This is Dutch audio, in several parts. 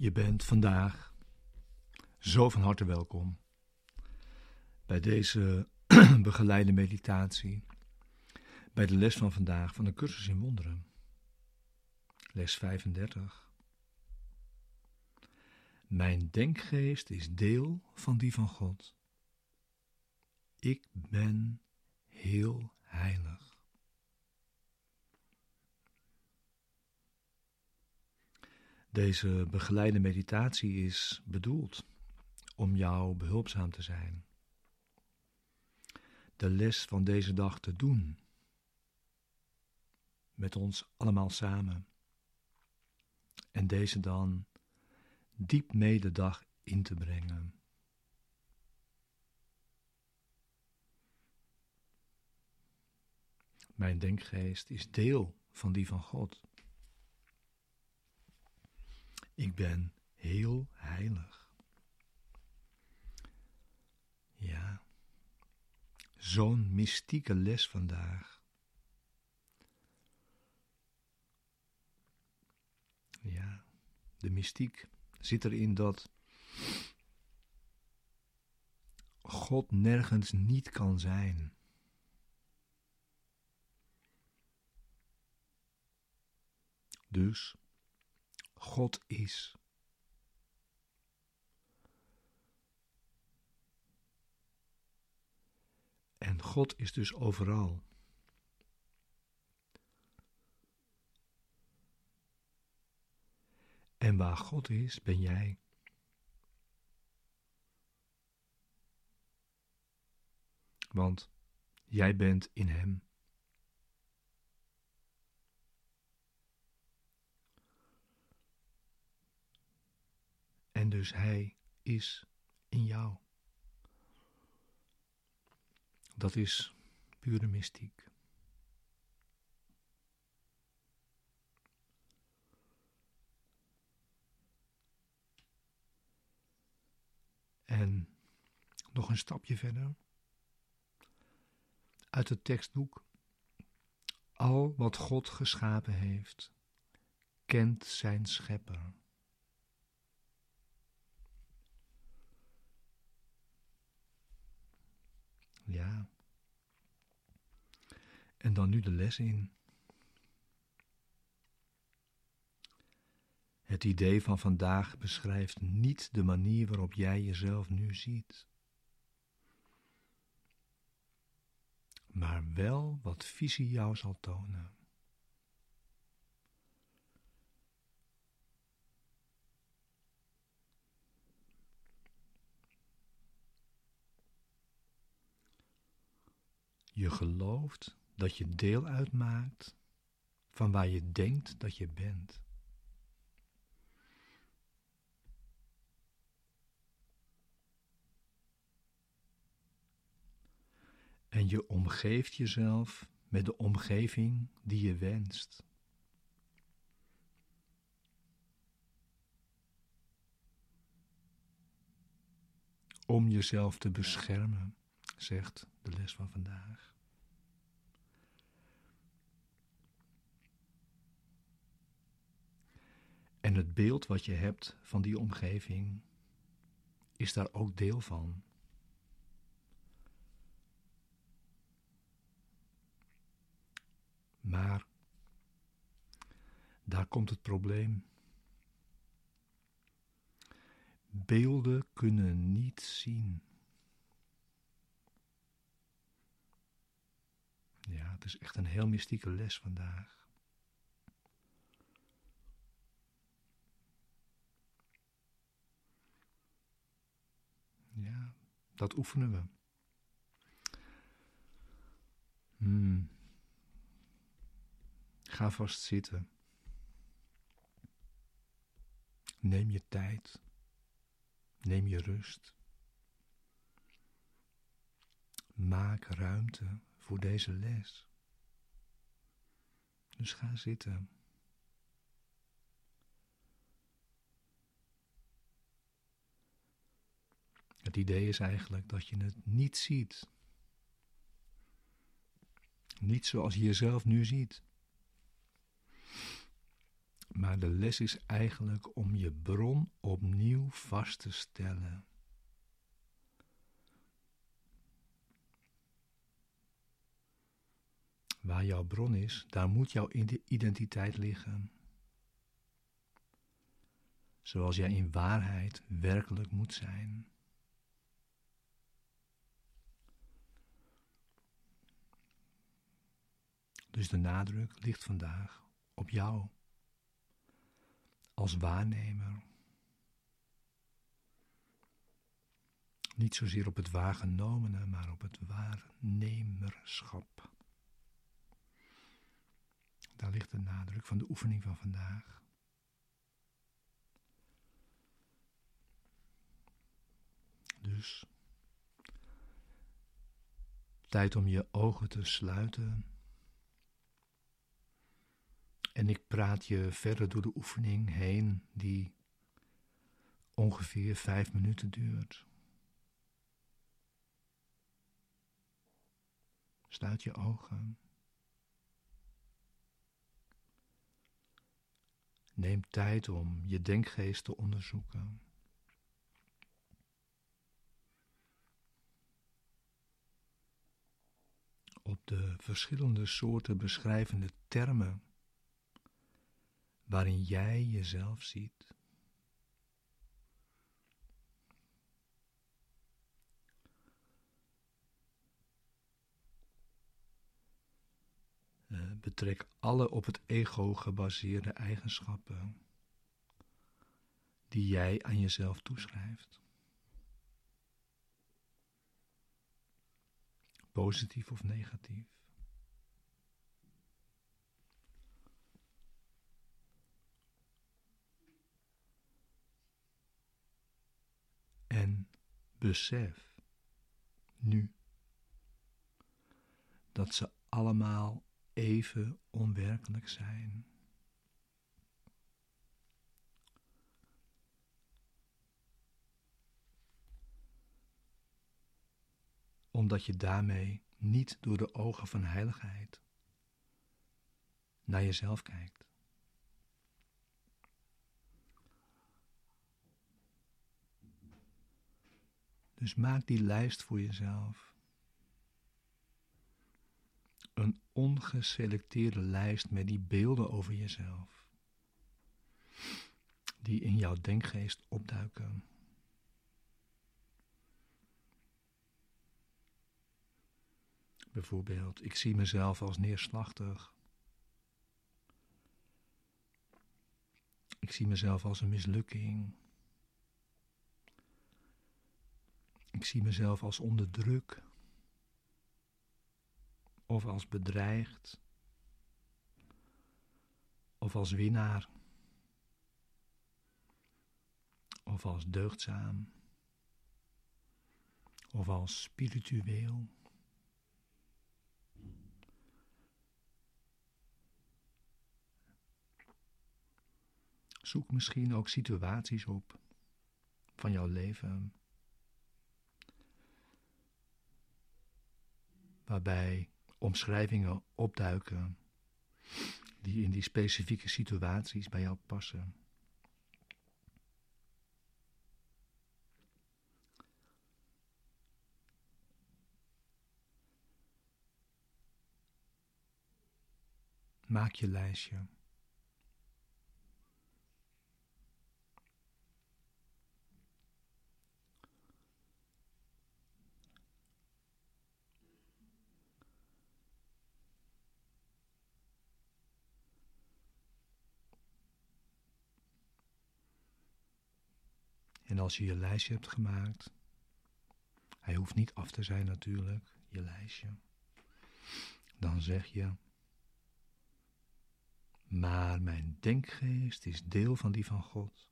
Je bent vandaag zo van harte welkom bij deze begeleide meditatie, bij de les van vandaag van de cursus in wonderen, les 35. Mijn denkgeest is deel van die van God. Ik ben heel heilig. Deze begeleide meditatie is bedoeld om jou behulpzaam te zijn. De les van deze dag te doen. Met ons allemaal samen. En deze dan diep mee de dag in te brengen. Mijn denkgeest is deel van die van God. Ik ben heel heilig. Ja, zo'n mystieke les vandaag. Ja, de mystiek zit erin dat God nergens niet kan zijn. Dus God is. En God is dus overal. En waar God is, ben jij. Want jij bent in Hem. Dus Hij is in jou. Dat is pure mystiek. En nog een stapje verder. Uit het tekstboek. Al wat God geschapen heeft, kent zijn schepper. Ja. En dan nu de les in. Het idee van vandaag beschrijft niet de manier waarop jij jezelf nu ziet, maar wel wat visie jou zal tonen. Je gelooft dat je deel uitmaakt van waar je denkt dat je bent. En je omgeeft jezelf met de omgeving die je wenst. Om jezelf te beschermen, zegt de les van vandaag. En het beeld wat je hebt van die omgeving is daar ook deel van. Maar daar komt het probleem. Beelden kunnen niet zien. Ja, het is echt een heel mystieke les vandaag. Ja, dat oefenen we. Hmm. Ga vast zitten. Neem je tijd. Neem je rust. Maak ruimte voor deze les. Dus ga zitten. Het idee is eigenlijk dat je het niet ziet. Niet zoals je jezelf nu ziet. Maar de les is eigenlijk om je bron opnieuw vast te stellen. Waar jouw bron is, daar moet jouw identiteit liggen. Zoals jij in waarheid werkelijk moet zijn. Dus de nadruk ligt vandaag op jou als waarnemer. Niet zozeer op het waargenomene, maar op het waarnemerschap. Daar ligt de nadruk van de oefening van vandaag. Dus tijd om je ogen te sluiten. En ik praat je verder door de oefening heen, die ongeveer vijf minuten duurt. Sluit je ogen. Neem tijd om je denkgeest te onderzoeken. Op de verschillende soorten beschrijvende termen waarin jij jezelf ziet. Betrek alle op het ego gebaseerde eigenschappen die jij aan jezelf toeschrijft. Positief of negatief. En besef nu dat ze allemaal even onwerkelijk zijn. Omdat je daarmee niet door de ogen van heiligheid naar jezelf kijkt. Dus maak die lijst voor jezelf. Een ongeselecteerde lijst met die beelden over jezelf. Die in jouw denkgeest opduiken. Bijvoorbeeld, ik zie mezelf als neerslachtig. Ik zie mezelf als een mislukking. Ik zie mezelf als onder druk of als bedreigd of als winnaar of als deugdzaam of als spiritueel. Zoek misschien ook situaties op van jouw leven waarbij omschrijvingen opduiken die in die specifieke situaties bij jou passen. Maak je lijstje. En als je je lijstje hebt gemaakt, hij hoeft niet af te zijn natuurlijk, je lijstje, dan zeg je, maar mijn denkgeest is deel van die van God.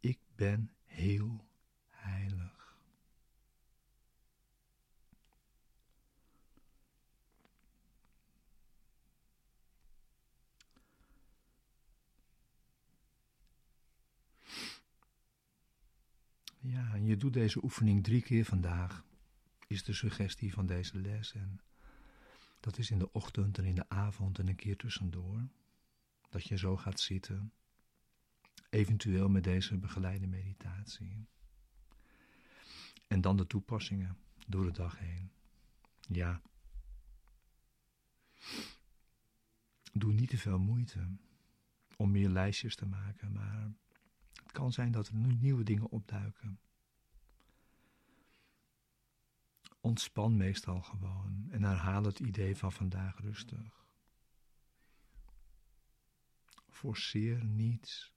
Ik ben heel heilig. Ja, en je doet deze oefening drie keer vandaag, is de suggestie van deze les. En dat is in de ochtend en in de avond en een keer tussendoor. dat je zo gaat zitten, eventueel met deze begeleide meditatie. En dan de toepassingen door de dag heen. Ja. Doe niet te veel moeite om meer lijstjes te maken, maar het kan zijn dat er nu nieuwe dingen opduiken. Ontspan meestal gewoon en herhaal het idee van vandaag rustig. Forceer niets.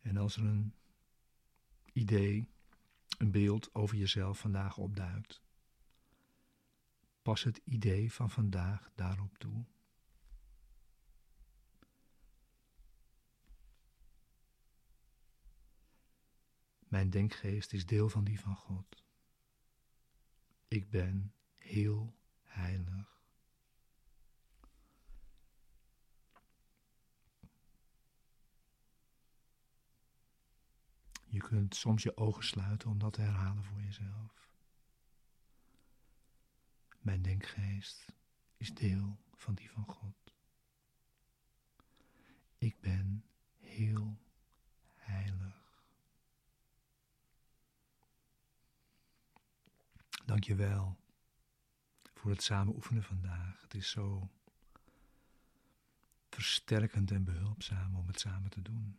En als er een idee, een beeld over jezelf vandaag opduikt, pas het idee van vandaag daarop toe. Mijn denkgeest is deel van die van God. Ik ben heel heilig. Je kunt soms je ogen sluiten om dat te herhalen voor jezelf. Mijn denkgeest is deel van die van God. Ik ben heel heilig. Dank je wel voor het samen oefenen vandaag. Het is zo versterkend en behulpzaam om het samen te doen.